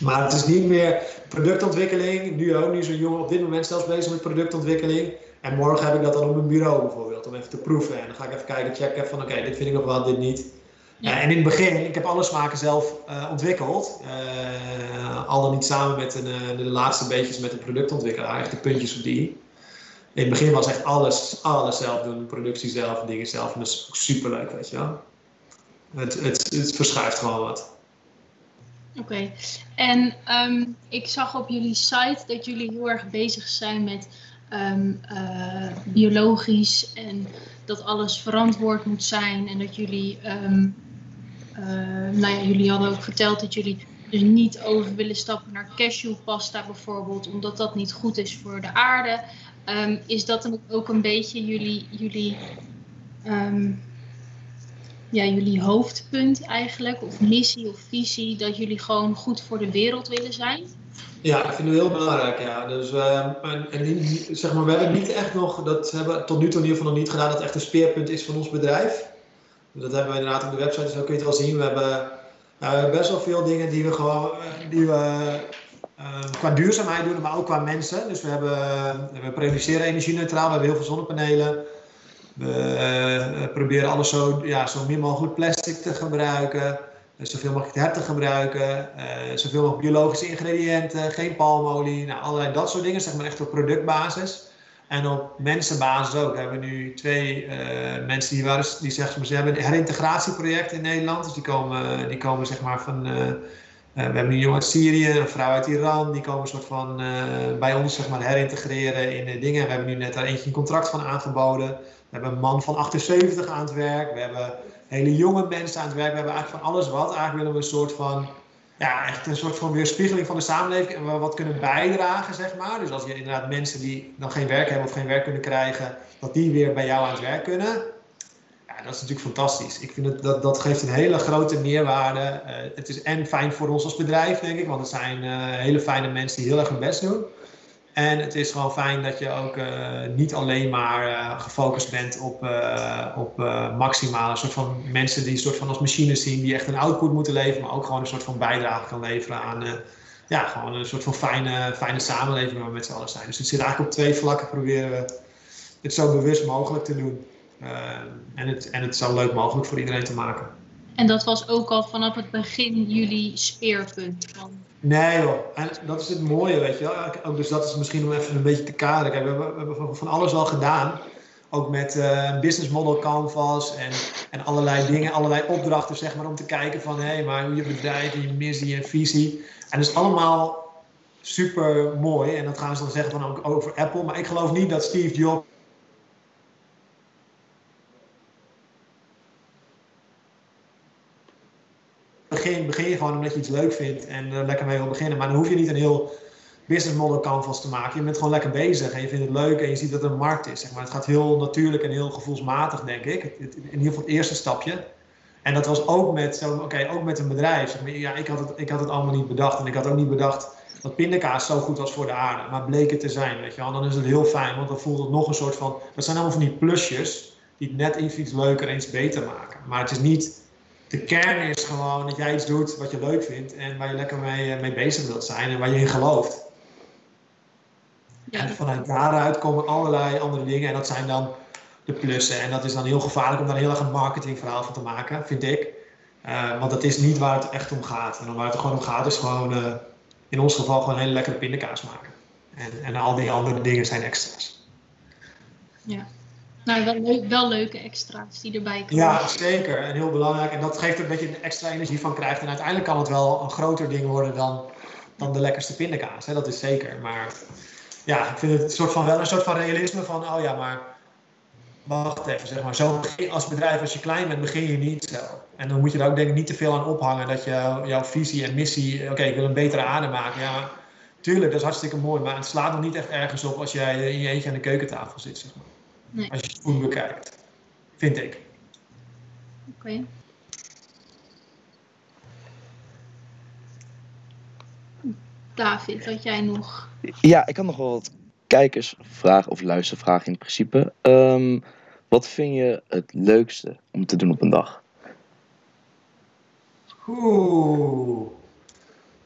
Maar het is niet meer productontwikkeling. Nu ook, nu een jongen op dit moment zelfs bezig met productontwikkeling. En morgen heb ik dat dan op mijn bureau bijvoorbeeld, om even te proeven. En dan ga ik even kijken, checken van oké, dit vind ik nog wel, dit niet. Ja. en in het begin, ik heb alle smaken zelf uh, ontwikkeld. Uh, al dan niet samen met een, de laatste beetjes met een productontwikkelaar, echt de puntjes op die. In het begin was echt alles, alles zelf doen, productie zelf, dingen zelf. En dat is super leuk, weet je wel. Het, het, het verschuift gewoon wat. Oké, en um, ik zag op jullie site dat jullie heel erg bezig zijn met um, uh, biologisch en dat alles verantwoord moet zijn en dat jullie, um, uh, nou ja, jullie hadden ook verteld dat jullie dus niet over willen stappen naar cashewpasta bijvoorbeeld, omdat dat niet goed is voor de aarde. is dat dan ook een beetje jullie, jullie ja, jullie hoofdpunt eigenlijk, of missie of visie, dat jullie gewoon goed voor de wereld willen zijn? Ja, dat vinden we heel belangrijk. Ja. Dus, uh, en, zeg maar, we hebben niet echt nog, dat hebben we tot nu toe in ieder geval nog niet gedaan, dat echt een speerpunt is van ons bedrijf. Dat hebben we inderdaad op de website, dus zo kun je het wel zien. We hebben best wel veel dingen die we gewoon, eh, die we uh, qua duurzaamheid doen, maar ook qua mensen. Dus we, hebben, we produceren energie-neutraal, we hebben heel veel zonnepanelen. We uh, proberen alles zo, ja, zo min mogelijk plastic te gebruiken. Zoveel mogelijk her te gebruiken. Uh, zoveel mogelijk biologische ingrediënten. Geen palmolie. Nou, allerlei dat soort dingen. Zeg maar echt op productbasis. En op mensenbasis ook. We hebben nu twee uh, mensen die, waren, die zeggen, ze hebben een herintegratieproject in Nederland. Dus die komen, die komen zeg maar van... we hebben een jongen uit Syrië, een vrouw uit Iran. Die komen soort van bij ons zeg maar herintegreren in dingen. We hebben nu net daar eentje een contract van aangeboden. We hebben een man van 78 aan het werk. We hebben hele jonge mensen aan het werk. We hebben eigenlijk van alles wat. Eigenlijk willen we een soort van, ja, echt een soort van weerspiegeling van de samenleving. En wat kunnen bijdragen, zeg maar. Dus als je inderdaad mensen die dan geen werk hebben of geen werk kunnen krijgen, dat die weer bij jou aan het werk kunnen. Ja, dat is natuurlijk fantastisch. Ik vind het, dat, dat geeft een hele grote meerwaarde. Uh, het is en fijn voor ons als bedrijf, denk ik. Want het zijn uh, hele fijne mensen die heel erg hun best doen. En het is gewoon fijn dat je ook uh, niet alleen maar uh, gefocust bent op, uh, op maximale soort van mensen die een soort van als machines zien, die echt een output moeten leveren, maar ook gewoon een soort van bijdrage kan leveren aan ja, gewoon een soort van fijne, fijne samenleving waar we met z'n allen zijn. Dus het zit eigenlijk op twee vlakken proberen we het zo bewust mogelijk te doen. en, het, en het zo leuk mogelijk voor iedereen te maken. En dat was ook al vanaf het begin jullie speerpunt van Nee joh, en dat is het mooie, weet je wel. Dus dat is misschien om even een beetje te kaderen. We, hebben, we hebben van alles al gedaan. Ook met uh, business model canvas en, en allerlei dingen, allerlei opdrachten zeg maar om te kijken van hé, maar hoe je bedrijf, je missie en visie. En dat is allemaal super mooi en dat gaan ze dan zeggen van ook over Apple. Maar ik geloof niet dat Steve Jobs je gewoon omdat je iets leuk vindt en uh, lekker mee wil beginnen. Maar dan hoef je niet een heel business model canvas te maken. Je bent gewoon lekker bezig en je vindt het leuk en je ziet dat er een markt is. Zeg maar. Het gaat heel natuurlijk en heel gevoelsmatig, denk ik. in ieder geval het eerste stapje. En dat was ook met, oké, ook met een bedrijf. Ja, ik, had het, ik had het allemaal niet bedacht. En ik had ook niet bedacht dat pindakaas zo goed was voor de aarde. Maar bleek het te zijn, weet je wel. Dan is het heel fijn, want dan voelt het nog een soort van... Dat zijn allemaal van die plusjes die het net iets leuker iets beter maken. Maar het is niet de kern is gewoon dat jij iets doet wat je leuk vindt en waar je lekker mee, eh, mee bezig wilt zijn en waar je in gelooft. Ja. En vanuit daaruit komen allerlei andere dingen en dat zijn dan de plussen. En dat is dan heel gevaarlijk om daar heel erg een marketingverhaal van te maken, vind ik. Uh, want dat is niet waar het echt om gaat. En waar het gewoon om gaat is gewoon, uh, in ons geval, gewoon een hele lekkere pindakaas maken. En, en al die andere dingen zijn extra's. Ja. Nou, wel, wel leuke extra's die erbij komen. Ja, zeker. En heel belangrijk. En dat geeft een beetje een extra energie van krijgt. En uiteindelijk kan het wel een groter ding worden dan, dan de lekkerste pindakaas. Hè? Dat is zeker. Maar ja, ik vind het een soort van, wel een soort van realisme van, oh ja, maar wacht even, zeg maar. Zo als bedrijf, als je klein bent, begin je niet zo. En dan moet je er ook denk ik niet te veel aan ophangen dat je jouw visie en missie, oké, ik wil een betere adem maken. Ja, tuurlijk, dat is hartstikke mooi, maar het slaat nog niet echt ergens op als jij in je eentje aan de keukentafel zit, zeg maar. Nee. Als je het goed bekijkt, vind ik. Oké. David, had jij nog? Ja, ik had nog wel wat kijkersvragen of luistervragen in principe. Um, wat vind je het leukste om te doen op een dag? Oeh.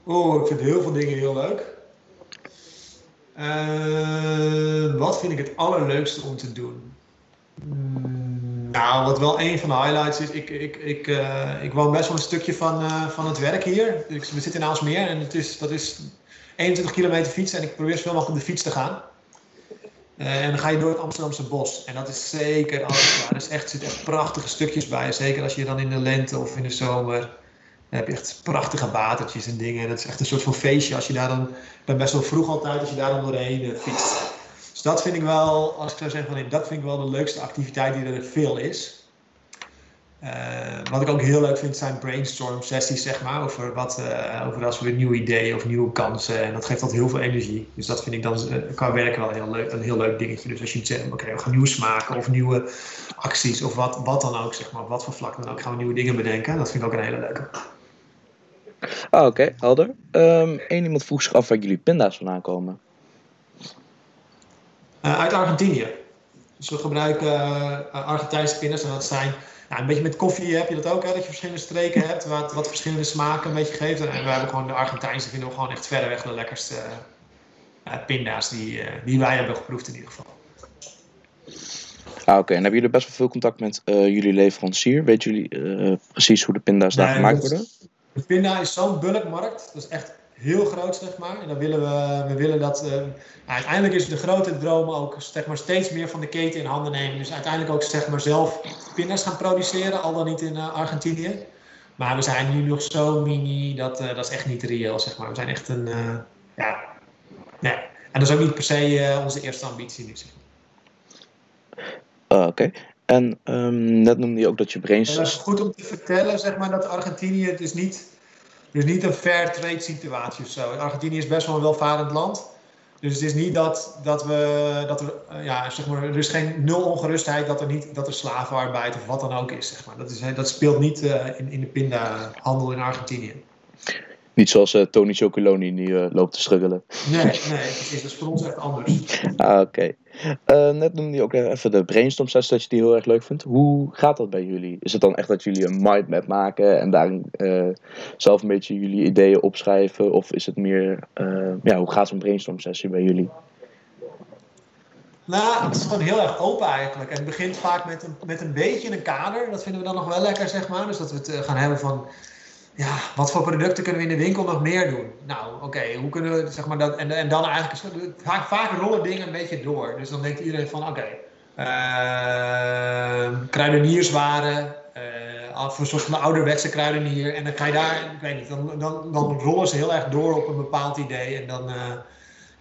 Oh, ik vind heel veel dingen heel leuk. Uh, wat vind ik het allerleukste om te doen? Mm, nou, wat wel een van de highlights is, ik, ik, ik, uh, ik woon best wel een stukje van, uh, van het werk hier. we zitten in Aalsmeer en het is, dat is 21 kilometer fietsen en ik probeer zoveel mogelijk op de fiets te gaan. En dan ga je door het Amsterdamse bos. En dat is zeker alles. Er echt, zitten echt prachtige stukjes bij. Zeker als je dan in de lente of in de zomer. Dan heb je echt prachtige watertjes en dingen. En dat is echt een soort van feestje als je daar dan. ben best wel vroeg altijd als je daar dan doorheen uh, fietst. Dus dat vind ik wel, als ik zou zeggen van dat vind ik wel de leukste activiteit die er veel is. Uh, wat ik ook heel leuk vind zijn brainstorm sessies, zeg maar, over, wat, uh, over als we nieuwe ideeën of nieuwe kansen. En dat geeft altijd heel veel energie. Dus dat vind ik dan uh, qua werken wel heel leuk, een heel leuk dingetje. Dus als je zegt, oké, okay, we gaan nieuws maken of nieuwe acties of wat, wat dan ook, zeg maar, wat voor vlak dan ook, gaan we nieuwe dingen bedenken. Dat vind ik ook een hele leuke. Ah, oké, okay, helder. Um, Eén iemand vroeg zich af waar jullie pinda's vandaan komen. uit Argentinië. Dus we gebruiken Argentijnse pinda's en dat zijn nou, een beetje met koffie heb je dat ook, hè, dat je verschillende streken hebt, wat, wat verschillende smaken een beetje geeft. En we hebben gewoon de Argentijnse, vinden we gewoon echt verreweg de lekkerste uh, pinda's die, uh, die wij hebben geproefd in ieder geval. Ah, oké. En hebben jullie best wel veel contact met uh, jullie leverancier? Weet jullie precies hoe de pinda's daar gemaakt worden? De pinda is zo'n bulkmarkt. Dat is echt heel groot, zeg maar. En dan willen we, we willen dat. Uh, uiteindelijk is de grote droom ook zeg maar, steeds meer van de keten in handen nemen. Dus uiteindelijk ook zeg maar, zelf pinda's gaan produceren, al dan niet in uh, Argentinië. Maar we zijn nu nog zo mini, dat, uh, dat is echt niet reëel, zeg maar. We zijn echt een. ja. Nee. En dat is ook niet per se onze eerste ambitie nu, zeg Oké. Okay. En um, net noemde je ook dat je brainstorm... Het is goed om te vertellen, zeg maar, dat Argentinië het is niet dus niet een fair trade situatie of zo. Argentinië is best wel een welvarend land. Dus het is niet dat, dat we, dat er, eh, ja, zeg maar, er is geen nul ongerustheid dat er niet, dat er slavenarbeid of wat dan ook is, zeg maar. Dat, is, dat speelt niet uh, in, in de pindahandel in Argentinië. Niet zoals uh, Tony Chocoloni uh, loopt te struggelen. Nee, nee, precies. Dat is voor ons echt anders. Ah, oké. Okay. Uh, net noemde je ook even de brainstorm sessie dat je die heel erg leuk vindt. Hoe gaat dat bij jullie? Is het dan echt dat jullie een mindmap maken en daar zelf een beetje jullie ideeën opschrijven? Of is het meer, ja, hoe gaat zo'n brainstorm sessie bij jullie? Nou, het is gewoon heel erg open eigenlijk. En het begint vaak met een, met een beetje een kader. Dat vinden we dan nog wel lekker, zeg maar. Dus dat we het gaan hebben van ja, wat voor producten kunnen we in de winkel nog meer doen? Nou, oké, hoe kunnen we, zeg maar, dat, en, en dan eigenlijk, vaak, vaak rollen dingen een beetje door. Dus dan denkt iedereen van, oké, okay, uh, kruidenierswaren, uh, een soort van ouderwetse kruidenier. En dan ga je daar, ik weet niet, dan, dan, dan rollen ze heel erg door op een bepaald idee. En dan, uh,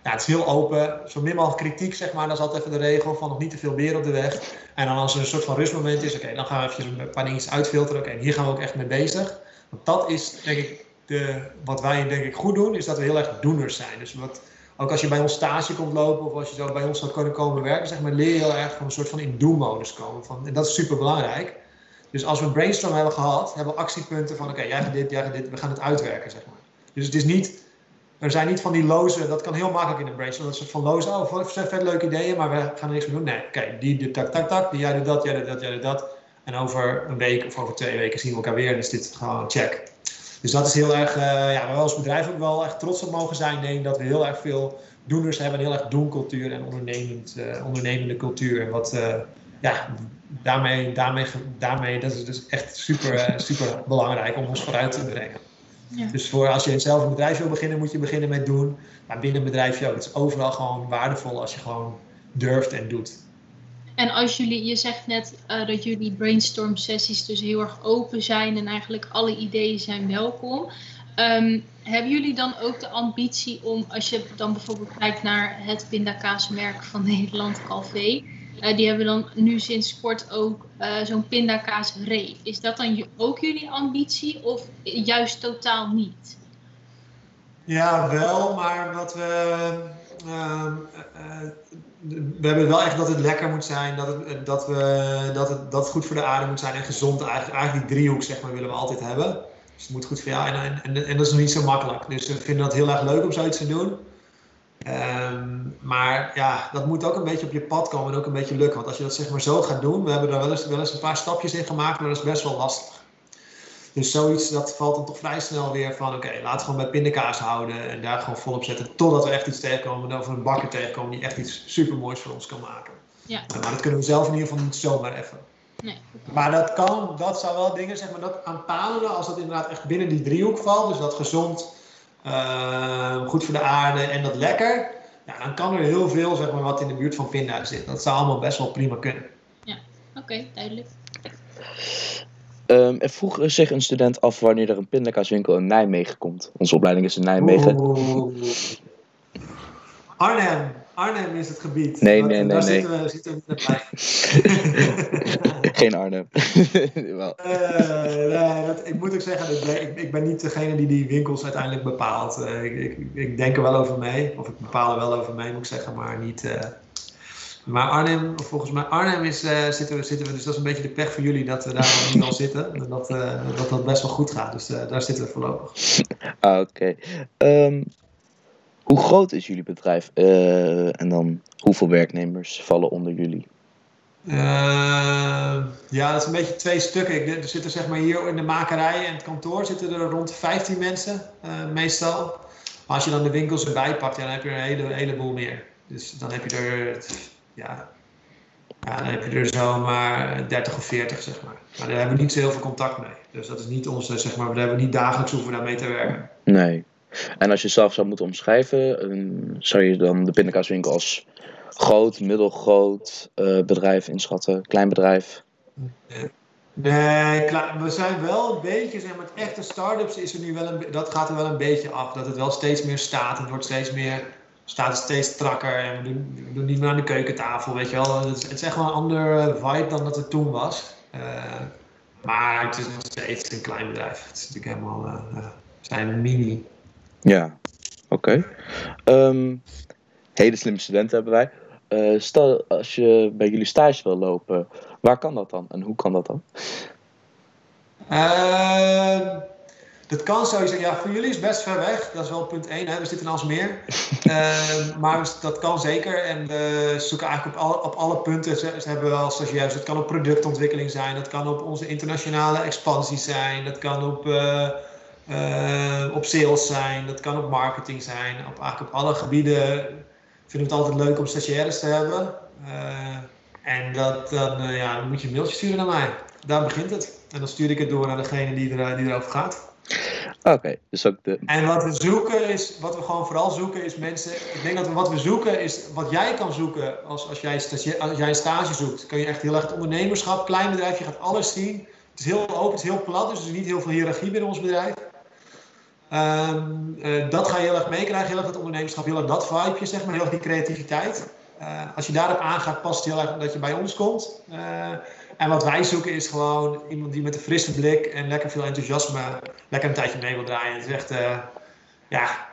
ja, het is heel open, zo min mogelijk kritiek, zeg maar. Dat is altijd even de regel van nog niet te veel beer op de weg. En dan als er een soort van rustmoment is, oké, dan gaan we even een paar dingetjes uitfilteren. Oké, hier gaan we ook echt mee bezig. Want dat is denk ik de, wat wij denk ik goed doen, is dat we heel erg doeners zijn. Dus wat, ook als je bij ons stage komt lopen of als je zo bij ons zou kunnen komen werken, zeg maar, leer je heel erg van een soort van in do-modus komen. Van, en dat is super belangrijk. Dus als we een brainstorm hebben gehad, hebben we actiepunten van oké, jij gaat dit, jij gaat dit, we gaan het uitwerken, zeg maar. Dus het is niet, er zijn niet van die loze, dat kan heel makkelijk in een brainstorm, dat soort van loze, oh, zijn vet leuke ideeën, maar we gaan er niks mee doen. Nee, oké, die, die, tak, tak, tak, die, jij doet dat, jij doet dat, jij doet dat. En over een week of over twee weken zien we elkaar weer en is dit gewoon check. Dus dat is heel erg, uh, ja, waar we als bedrijf ook wel echt trots op mogen zijn. Denk dat we heel erg veel doeners hebben, een heel erg doencultuur en ondernemend, uh, ondernemende cultuur. En wat, uh, ja, daarmee, daarmee, daarmee, dat is dus echt super, super belangrijk om ons vooruit te brengen. Ja. Dus voor als je zelf een bedrijf wil beginnen, moet je beginnen met doen. Maar binnen een bedrijf ook. Het is overal gewoon waardevol als je gewoon durft en doet. En als jullie, je zegt net uh, dat jullie brainstorm sessies dus heel erg open zijn en eigenlijk alle ideeën zijn welkom. Um, hebben jullie dan ook de ambitie om, als je dan bijvoorbeeld kijkt naar het pindakaasmerk van Nederland, Calvé, uh, die hebben dan nu sinds kort ook uh, zo'n pindakaasreep. Is dat dan ook jullie ambitie of juist totaal niet? Ja, wel, maar wat we. Uh, we hebben wel echt dat het lekker moet zijn, dat het, dat we, dat het, dat goed voor de aarde moet zijn en gezond. Eigenlijk, eigenlijk die driehoek zeg maar, willen we altijd hebben. Dus het moet goed voor jou. En, en, en, dat is nog niet zo makkelijk. Dus we vinden dat heel erg leuk om zoiets te doen. Um, maar ja, dat moet ook een beetje op je pad komen en ook een beetje lukken. Want als je dat zeg maar zo gaat doen, we hebben daar wel eens, wel eens een paar stapjes in gemaakt, maar dat is best wel lastig. Dus zoiets, dat valt dan toch vrij snel weer van, oké, okay, laten we gewoon bij pindakaas houden en daar gewoon volop zetten. Totdat we echt iets tegenkomen, of een bakker tegenkomen die echt iets super moois voor ons kan maken. Ja. Maar dat kunnen we zelf in ieder geval niet zomaar even. Nee. Maar dat kan, dat zou wel dingen, zeg maar, dat aanpalen als dat inderdaad echt binnen die driehoek valt. Dus dat gezond, uh, goed voor de aarde en dat lekker. Ja, dan kan er heel veel, zeg maar, wat in de buurt van pinda zit. Dat zou allemaal best wel prima kunnen. Ja, oké, okay, duidelijk. Um, er vroeg zich een student af wanneer er een pindakaaswinkel in Nijmegen komt. Onze opleiding is in Nijmegen. Arnhem. Arnhem is het gebied. Nee, nee, nee. Daar nee. Zitten, we, zitten we bij. Geen Arnhem. Uh, nee, dat, ik moet ook zeggen, ik ben, ik, ik, ben niet degene die die winkels uiteindelijk bepaalt. Uh, ik, ik, ik, denk er wel over mee, of ik bepaal er wel over mee, moet ik zeggen, maar niet... Uh, maar Arnhem, volgens mij Arnhem is, zitten, we, zitten we, dus dat is een beetje de pech voor jullie dat we daar nu al zitten. En dat, dat dat best wel goed gaat, dus daar zitten we voorlopig. Ah, oké. Okay. Um, hoe groot is jullie bedrijf en dan hoeveel werknemers vallen onder jullie? Ja, dat is een beetje twee stukken. Er zitten zeg maar hier in de makerij en het kantoor zitten er rond 15 mensen meestal. Maar als je dan de winkels erbij pakt, ja, dan heb je er een hele, heleboel meer. Dus dan heb je er, ja, ja, dan heb je er zomaar 30 of 40, zeg maar. Maar daar hebben we niet zo heel veel contact mee. Dus dat is niet onze, zeg maar, daar hebben we niet dagelijks hoeven daarmee te werken. Nee. En als je zelf zou moeten omschrijven, zou je dan de pindakaaswinkel als groot, middelgroot uh, bedrijf inschatten, klein bedrijf? Nee, we zijn wel een beetje, zeg maar, het echte start-ups is er nu wel een, dat gaat er wel een beetje af. Dat het wel steeds meer staat en het wordt steeds meer, staat steeds strakker en we doen, we doen niet meer aan de keukentafel, weet je wel. Het is, het is echt wel een andere vibe dan dat het toen was. Uh, maar het is nog steeds een klein bedrijf. Het is natuurlijk helemaal, uh, zijn mini. Ja, oké. Okay. Um, hele slimme studenten hebben wij. Uh, stel, als je bij jullie stage wil lopen, waar kan dat dan en hoe kan dat dan? Dat kan sowieso. Ja, voor jullie is best ver weg. Dat is wel punt 1. Hè. We zitten in Alsmeer. uh, maar dat kan zeker. En we zoeken eigenlijk op alle, op alle punten. Ze, ze hebben wel stagiairs. Dat kan op productontwikkeling zijn. Dat kan op onze internationale expansie zijn. Dat kan op uh, uh, op sales zijn, dat kan op marketing zijn. Op, eigenlijk op alle gebieden vinden we het altijd leuk om stagiaires te hebben. Uh, en dat, dan, ja, dan moet je een mailtje sturen naar mij. Daar begint het. En dan stuur ik het door naar degene die, er, die erover gaat. Oké, dus ook de... En wat we zoeken is, wat we gewoon vooral zoeken is mensen. Ik denk dat we, wat we zoeken is wat jij kan zoeken als, als, jij, als jij een stage zoekt. Kan je echt heel erg ondernemerschap, klein bedrijf, je gaat alles zien. Het is heel open, het is heel plat, dus er is niet heel veel hiërarchie binnen ons bedrijf. Um, uh, dat ga je heel erg meekrijgen, heel erg het ondernemerschap, heel erg dat vibeje, zeg maar, heel erg die creativiteit. Uh, als je daarop aangaat, past het heel erg dat je bij ons komt. Uh, en wat wij zoeken is gewoon iemand die met een frisse blik en lekker veel enthousiasme lekker een tijdje mee wil draaien. Het is echt, ja,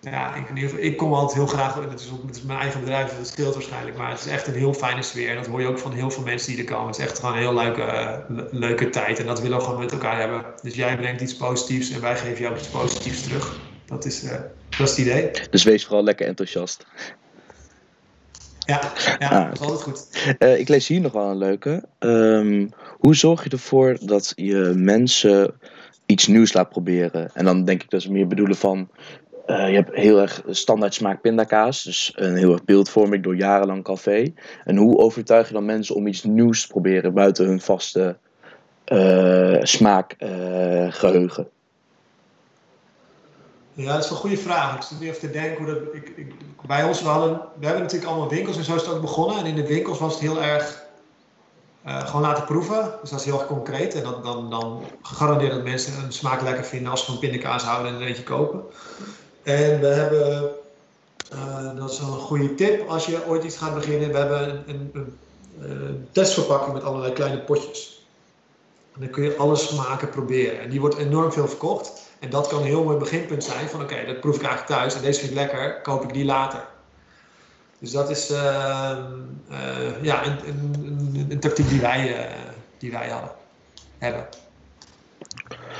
ja, ik, ik kom altijd heel graag, het is, het mijn eigen bedrijf, dus dat scheelt waarschijnlijk, maar het is echt een heel fijne sfeer. En dat hoor je ook van heel veel mensen die er komen. Het is echt gewoon een heel leuke, leuke tijd en dat willen we gewoon met elkaar hebben. Dus jij brengt iets positiefs en wij geven jou iets positiefs terug. Dat is, uh, dat is het idee. Dus wees vooral lekker enthousiast. Ja, ja ah, dat is altijd goed. Uh, ik lees hier nog wel een leuke. Um, hoe zorg je ervoor dat je mensen iets nieuws laat proberen? En dan denk ik dat ze meer bedoelen van uh, je hebt heel erg standaard smaak pindakaas, dus een heel erg beeldvorming door jarenlang café. En hoe overtuig je dan mensen om iets nieuws te proberen buiten hun vaste uh, smaakgeheugen? Ja, dat is een goede vraag. Ik zit nu even te denken hoe dat. Ik, ik, bij ons, we, hadden, we hebben natuurlijk allemaal winkels en zo is het ook begonnen. En in de winkels was het heel erg uh, gewoon laten proeven. Dus dat is heel erg concreet. En dan, dan, dan gegarandeerd dat mensen een smaak lekker vinden als ze van pindakaas houden en een eentje kopen. En we hebben, uh, dat is een goede tip als je ooit iets gaat beginnen. We hebben een, een, een, een testverpakking met allerlei kleine potjes. En dan kun je alle smaken proberen. En die wordt enorm veel verkocht. En dat kan een heel mooi beginpunt zijn van oké, dat proef ik eigenlijk thuis en deze vind ik lekker, koop ik die later. Dus dat is uh, uh, ja, een, een, een, tactiek die wij, uh, die wij hadden, hebben.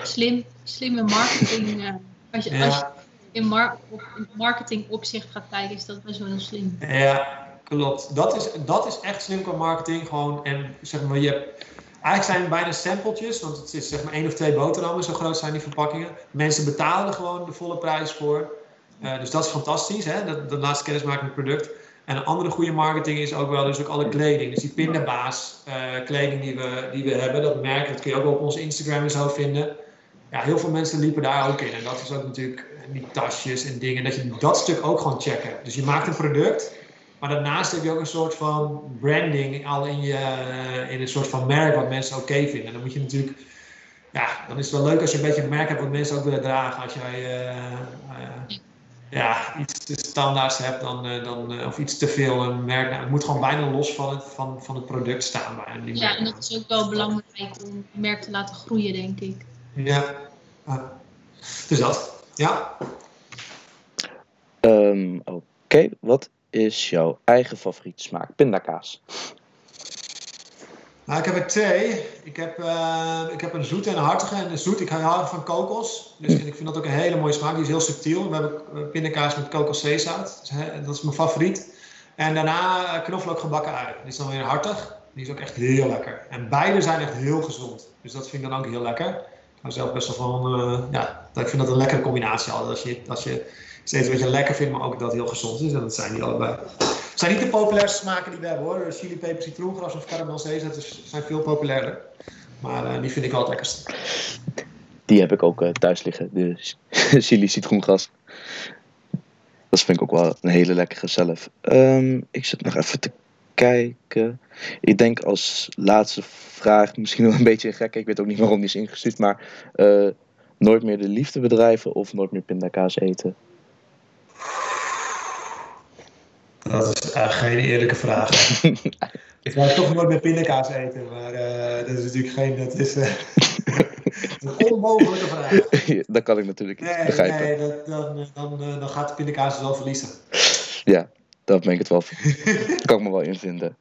Slim, slimme marketing. als, je, ja. als je in, mar marketing opzicht gaat kijken, is dat best wel heel slim. Ja, klopt. Dat is, dat is echt slim qua marketing. Gewoon, en zeg maar, je hebt Eigenlijk zijn het bijna sampletjes, want het is zeg maar één of twee boterhammen, zo groot zijn die verpakkingen. Mensen betalen gewoon de volle prijs voor. Uh, dus dat is fantastisch, hè? Dat, dat laatste het product. En een andere goede marketing is ook wel dus ook alle kleding. Dus die pindabaas uh, kleding die we, die we hebben, dat merk, dat kun je ook wel op onze Instagram en zo vinden. Ja, heel veel mensen liepen daar ook in. En dat is ook natuurlijk die tasjes en dingen, dat je dat stuk ook gewoon checken. Dus je maakt een product maar daarnaast heb je ook een soort van branding al in, je, eh, in een soort van merk wat mensen oké vinden. En dan moet je natuurlijk, ja, dan is het wel leuk als je een beetje een merk hebt wat mensen ook willen dragen. Als jij uh, uh, ja, iets te standaards hebt dan, dan, of iets te veel een merk. Nou, het moet gewoon bijna los van het, van, van het product staan. Bij die ja, en dat is ook wel belangrijk om het merk te laten groeien, denk ik. Ja, dus dat. Ja. Um, Oké, okay. wat is jouw eigen favoriete smaak? Pindakaas. Nou, ik heb er twee. Ik heb, uh, ik heb een zoete en een hartige. En de zoet, ik hou van kokos. Dus ik vind dat ook een hele mooie smaak. Die is heel subtiel. We hebben eh, pindakaas met kokoszeezout. Dat is mijn favoriet. En daarna eh, knoflook gebakken ui. Die is dan weer hartig. Die is ook echt heel lekker. En beide zijn echt heel gezond. Dus dat vind ik dan ook heel lekker. Ik hou zelf best wel van, uh, ja, ik vind dat een lekkere combinatie altijd. Als je, als je steeds wat je lekker vindt, maar ook dat heel gezond is. En dat zijn die allebei. Het zijn niet de populairste smaken die we hebben hoor. Chili, peper, citroengras of caramel dat zijn veel populairder. Maar uh, die vind ik wel het lekkerste. Die heb ik ook uh, thuis liggen, de chili citroengras. Dat vind ik ook wel een hele lekkere zelf. Um, ik zit nog even te kijken. Ik denk als laatste vraag, misschien wel een beetje gek. Ik weet ook niet waarom die is ingestuurd, maar uh, nooit meer de liefde bedrijven of nooit meer pindakaas eten? Dat is uh, geen eerlijke vraag. ik ga toch nooit meer pindakaas eten, maar uh, dat is natuurlijk geen. Dat is, uh, een onmogelijke vraag. dat kan ik natuurlijk niet nee, begrijpen. Nee, dat, dan, dan, dan gaat de pindakaas wel verliezen. Ja, dat ben ik het wel. kan ik me wel invinden.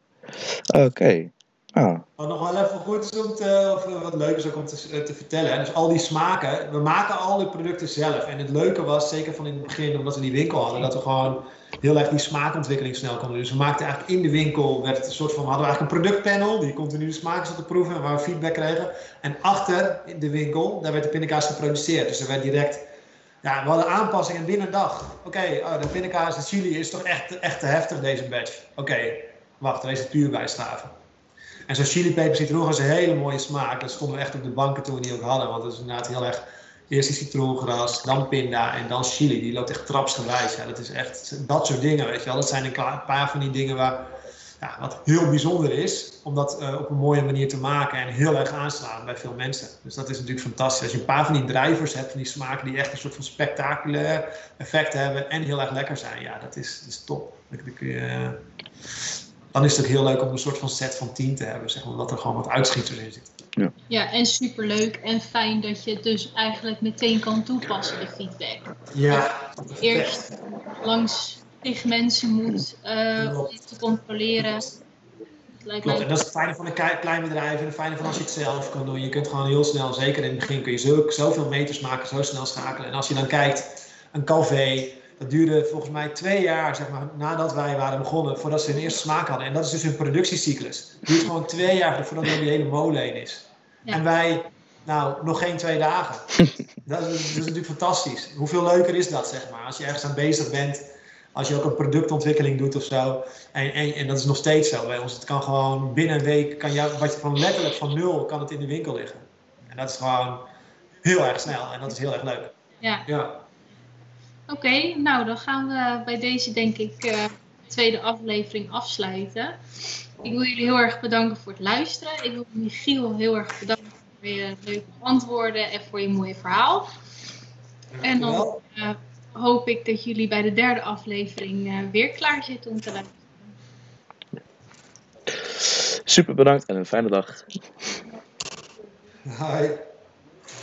Oké. Okay. Ah. Wat nog wel even goed is om te, of wat leuk is ook om te, te vertellen. Dus al die smaken, we maken al die producten zelf. En het leuke was, zeker van in het begin, omdat we die winkel hadden, dat we gewoon heel erg die smaakontwikkeling snel konden. Dus we maakten eigenlijk in de winkel, werd het een soort van, hadden we eigenlijk een productpanel die continu de smaken zat te proeven en waar we feedback kregen. En achter in de winkel, daar werd de pindakaas geproduceerd. Dus er werd direct, ja, we hadden aanpassingen binnen een dag. Oké, oh, de pindakaas, de chili is toch echt, echt te heftig deze batch. Oké, wacht, er is het puur bijstaven. En zo'n chili peper citroen is een hele mooie smaak. Dat stonden we echt op de banken toen we die ook hadden. Want dat is inderdaad heel erg Eerst die citroengras, dan pinda en dan chili. Die loopt echt trapsgewijs. Ja, dat is echt dat soort dingen, weet je wel. Dat zijn een paar van die dingen waar, ja, wat heel bijzonder is. Om dat uh, op een mooie manier te maken en heel erg aanslaan bij veel mensen. Dus dat is natuurlijk fantastisch. Als je een paar van die drijvers hebt, van die smaken die echt een soort van spectaculair effect hebben. En heel erg lekker zijn. Ja, dat is, dat top. Dan, kun je, dan is het ook heel leuk om een soort van set van 10 te hebben. Zeg maar, omdat er gewoon wat uitschieters in zitten. Ja. ja, en superleuk en fijn dat je het dus eigenlijk meteen kan toepassen, de feedback. Ja. Eerst langs tegen mensen moet uh, om te controleren. Klopt, en dat is het fijne van een klein bedrijf en het fijne van als je het zelf kan doen. Je kunt gewoon heel snel, zeker in het begin, kun je zo, zoveel meters maken, zo snel schakelen. En als je dan kijkt, een café, dat duurde volgens mij twee jaar zeg maar, nadat wij waren begonnen, voordat ze hun eerste smaak hadden. En dat is dus hun productiecyclus. Het duurt gewoon twee jaar voordat er die hele molen heen is. En wij, nou, nog geen twee dagen. dat, is, dat is natuurlijk fantastisch. Hoeveel leuker is dat, zeg maar, als je ergens aan bezig bent. Als je ook een productontwikkeling doet of zo. En, en, en dat is nog steeds zo bij ons. Het kan gewoon binnen een week, kan jou, wat je van letterlijk van nul, kan het in de winkel liggen. En dat is gewoon heel erg snel en dat is heel erg leuk. Ja. ja. Oké, nou dan gaan we bij deze denk ik uh, tweede aflevering afsluiten. Ik wil jullie heel erg bedanken voor het luisteren. Ik wil Michiel heel erg bedanken voor je leuke antwoorden en voor je mooie verhaal. En dan uh, hoop ik dat jullie bij de derde aflevering uh, weer klaar zitten om te luisteren. Super bedankt en een fijne dag. Hi.